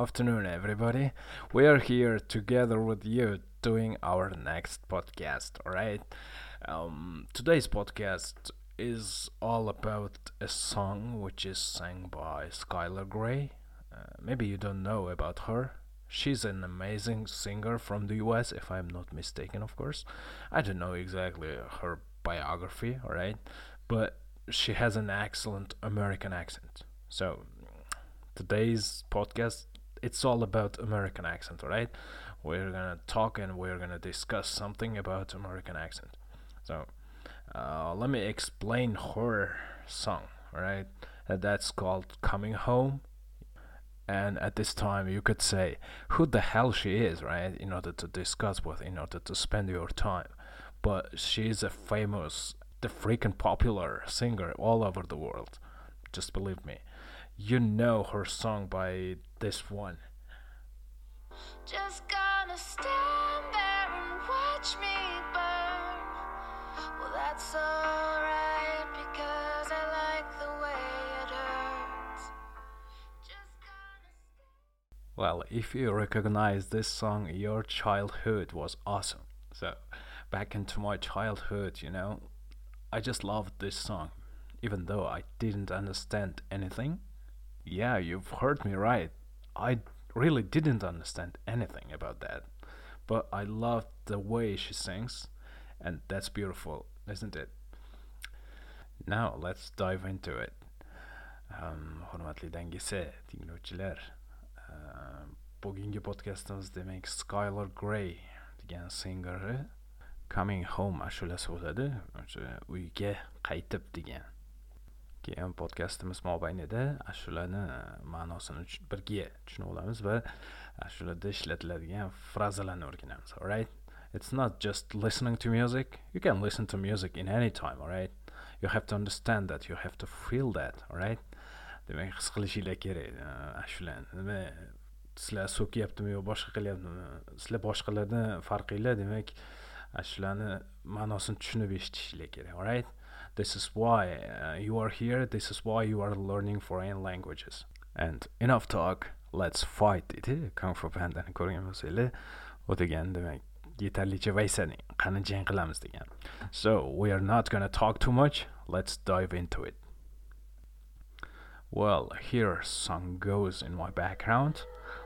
afternoon, everybody. We are here together with you doing our next podcast, alright? Um, today's podcast is all about a song which is sang by Skylar Grey. Uh, maybe you don't know about her. She's an amazing singer from the US, if I'm not mistaken, of course. I don't know exactly her biography, alright? But she has an excellent American accent. So, today's podcast it's all about American accent, right? We're gonna talk and we're gonna discuss something about American accent. So, uh, let me explain her song, right? Uh, that's called "Coming Home." And at this time, you could say who the hell she is, right? In order to discuss with, in order to spend your time. But she is a famous, the freaking popular singer all over the world. Just believe me you know her song by this one. Just gonna stand there and watch me burn. Well, that's alright because I like the way it hurts. Well, if you recognize this song, your childhood was awesome. So, back into my childhood, you know, I just loved this song, even though I didn't understand anything yeah, you've heard me right. I really didn't understand anything about that. But I loved the way she sings, and that's beautiful, isn't it? Now, let's dive into it. Um, hurmatli dangisi tinglovchilar uh, bugungi podkastimiz demak skylar grey degan singeri coming home ashulasi bo'ladi o'sha uyga qaytib degan keyin podkastimiz mobaynida ashulani e, ma'nosini birga tushunib olamiz va ashulada ishlatiladigan frazalarni o'rganamiz alright? It's not just listening to music. You can listen to music in any time alright? You have to understand that. You have to feel that alright? Demak his qilishinglar kerak e, ashulani nima sizlar so'kyaptimi yo boshqa qilyaptimi? Sizlar boshqalardan farqinglar demak ashulani ma'nosini tushunib eshitishinglar kerak alright? This is why uh, you are here. This is why you are learning foreign languages. And enough talk. Let's fight dedi kung fu pandani ko'rgan bo'lsanglar u degan demak yetarlicha vaysaning qani jang qilamiz so we are not gonna talk too much. Let's dive into it. Well here song goes in my background.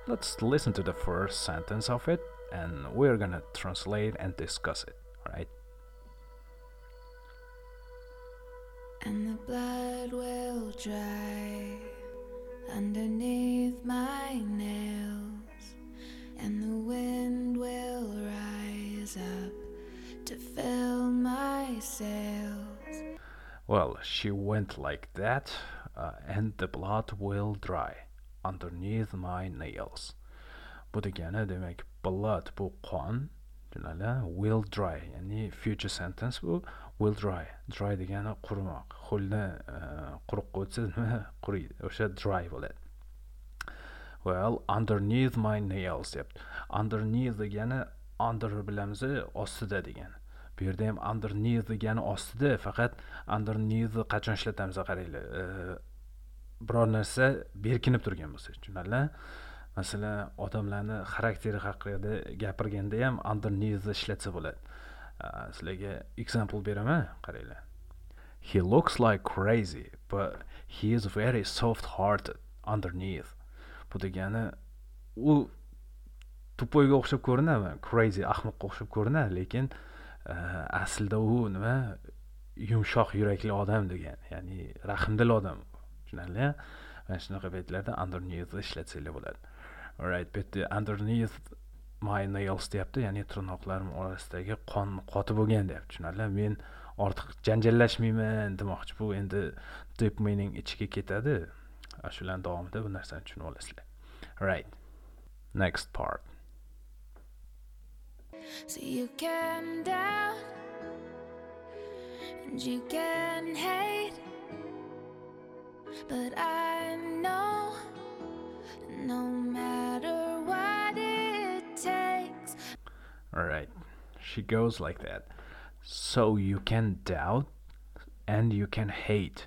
Let's listen to the first sentence of it and we're gonna translate and discuss it. Right and the blood will dry underneath my nails, and the wind will rise up to fill my sails. Well, she went like that, uh, and the blood will dry underneath my nails. Bu degani demak blood bu qon will dry ya'ni future sentence bu will dry. Dry degani qurimoq ho'lni e, quruq qo'ysa nima? Quriydi. O'sha dry bo'ladi. Well underneath my nails deyapti underneath degani under bilamiz ostida degani. Bu yerda ham underneath degani ostida faqat underneath qachon ishlatamiz qaranglar. E, biror narsa berkinib turgan bo'lsa tushunarlimi masalan odamlarni xarakteri haqida gapirganda ham underneath ishlatsa bo'ladi. Sizlarga example beraman qaranglar. He looks like crazy but he is very soft hearted underneath. Bu degani u tupoyga o'xshab ko'rinadi crazy ahmoqqa o'xshab ko'rinadi lekin e, aslida u nima? Yumshoq yurakli odam degan ya'ni rahmdil odam. Tushunarlia? Mana shunaqa paytlarda underneath ishlatsanglar bo'ladi. Alright bu yerda underneath my nails deyapti ya'ni tirnoqlarim orasidagi qon qotib bo'lgan deyapti tushunarlimi men ortiq janjallashmayman demoqchi bu endi deep meaning ichiga ketadi. Shularni davomida bu narsani tushunib olasizlar. Right. Next part. So you can doubt and you can hate, but I know no matter All right. she goes like that. So you can doubt and you can hate.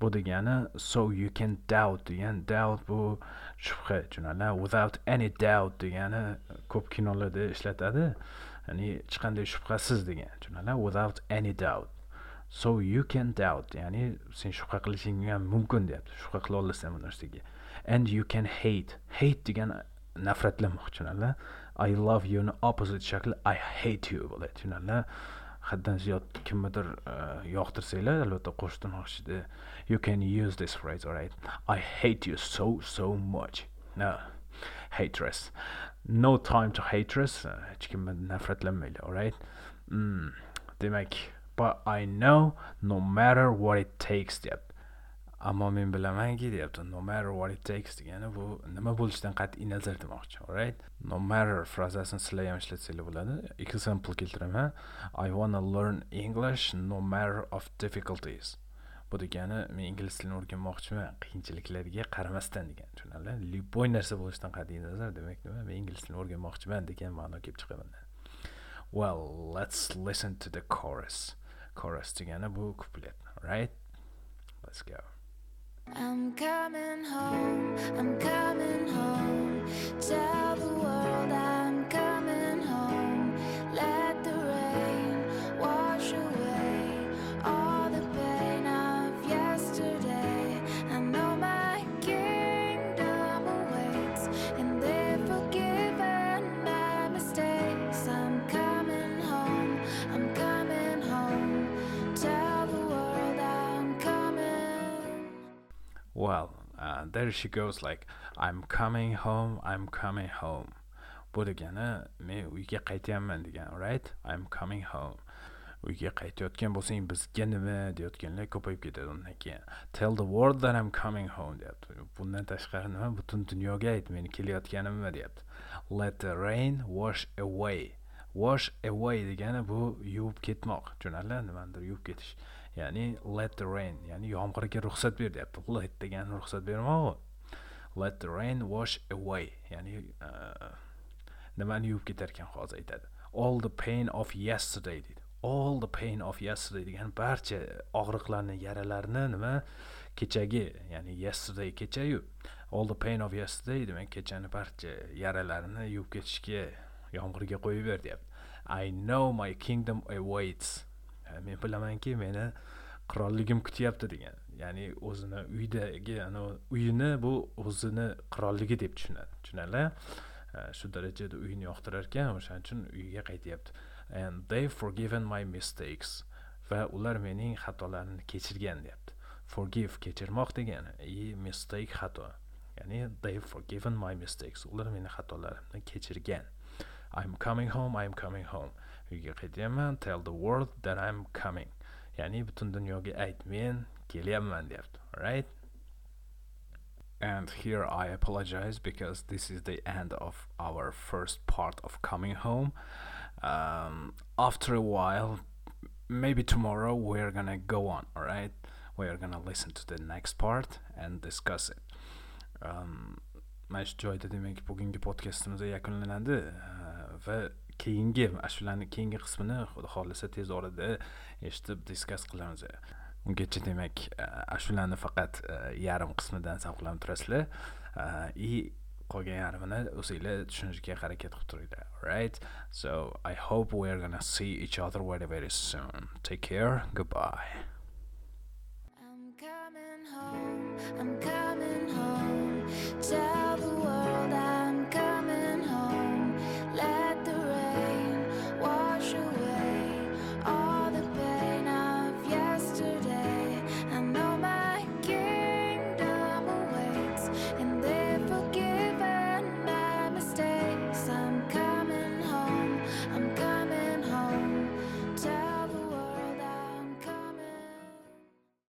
bu degani so you can doubt. Degan doubt bu shubha tushunarli without any doubt degani ko'p kinolarda ishlatadi ya'ni hech qanday shubhasiz degan tushunarli without any doubt. So you can doubt ya'ni sen shubha qilishing ham mumkin deyapti. Shubha qila olasan bu narsaga and you can hate. Hate degan nafratlamoq tushunarli i love you youni opposite shakli i hate you bo'ladi tushunarli haddan ziyod kimnidir yoqtirsanglar albatta qo'shtirnoq ichida you can use this phrase alright i hate you so so much. No hatred no time to hatred hech kimni nafratlanmaydi alright mm. demak but i know no matter what it takes deyapti ammo men bilamanki deyapti no matter what it takes degani bu nima bo'lishidan qat'iy nazar demoqchi alright? No matter frazasini sizlar ham ishlatsanglar bo'ladi. Example keltiraman. I wanna learn english no matter of difficulties. Bu degani men ingliz tilini o'rganmoqchiman qiyinchiliklarga qaramasdan degan tushunarli? Любой narsa bo'lishidan qat'iy nazar demak nima? Men ingliz tilini o'rganmoqchiman degan ma'no kelib chiqadi well let's listen to the chorus. Chorus degani bu kuplet right let's go. I'm coming home, I'm coming home. Tell the world I'm Well, uh, there she goes like I'm coming home, I'm coming home. Bu degani men uyga qaytyapman degan, right? I'm coming home. Uyga qaytayotgan bo'lsang bizga nima deyotganlar ko'payib ketadi undan keyin. Tell the world that I'm coming home deyapti. Bundan tashqari nima butun dunyoga ayt meni kelayotganimni deyapti. Let the rain wash away. Wash away degani bu yuvib ketmoq. Tushunarli? Nimanidir yuvib ketish. Ya'ni let the rain ya'ni yomg'irga ruxsat ber deyapti. Let degani ruxsat bermoq let the rain wash away ya'ni e, nimani yuvib ketar ekan hozir aytadi. All the pain of yesterday deydi. All the pain of yesterday degani barcha og'riqlarni yaralarni nima? Kechagi ya'ni yesterday kechayu all the pain of yesterday demak kechani barcha yaralarini yuvib ketishga yomg'irga qo'yib ber deyapti. I know my kingdom awaits. Men bilamanki meni qirolligim kutyapti degan. Ya'ni o'zini uydagi uyini bu o'zini qirolligi deb tushunadi tushunadilar shu darajada uyini yoqtirar ekan o'shaning uchun uyiga qaytyapti. And they forgiven my mistakes va ular mening xatolarimni kechirgan deyapti. Forgive kechirmoq degani и mistake xato. Ya'ni they forgiven my mistakes. Ular meni xatolarimni kechirgan. I'm coming home i'm coming home. Uyga tell the world that i'm coming. Ya'ni butun dunyoga ayt men kelyapman deyapti. Right and here i apologize because this is the end of our first part of coming home. Um, after a while maybe tomorrow we're gonna go on all right we're gonna listen to the next part and discuss it. Um, mana shu joyda demak bugungi podkastimiz yakunlanadi va keyingi ashulani keyingi qismini xudo xohlasa tez orada eshitib diskas qilamiz. Ungacha demak e, ashulani faqat e, yarim qismidan zavqlanib turasizlar e, и qolgan yarmini o'zinglar tushunishga harakat qilib turinglar right so i hope we're gonna see each other very very soon. Take care. Goodbye. I'm coming home, I'm coming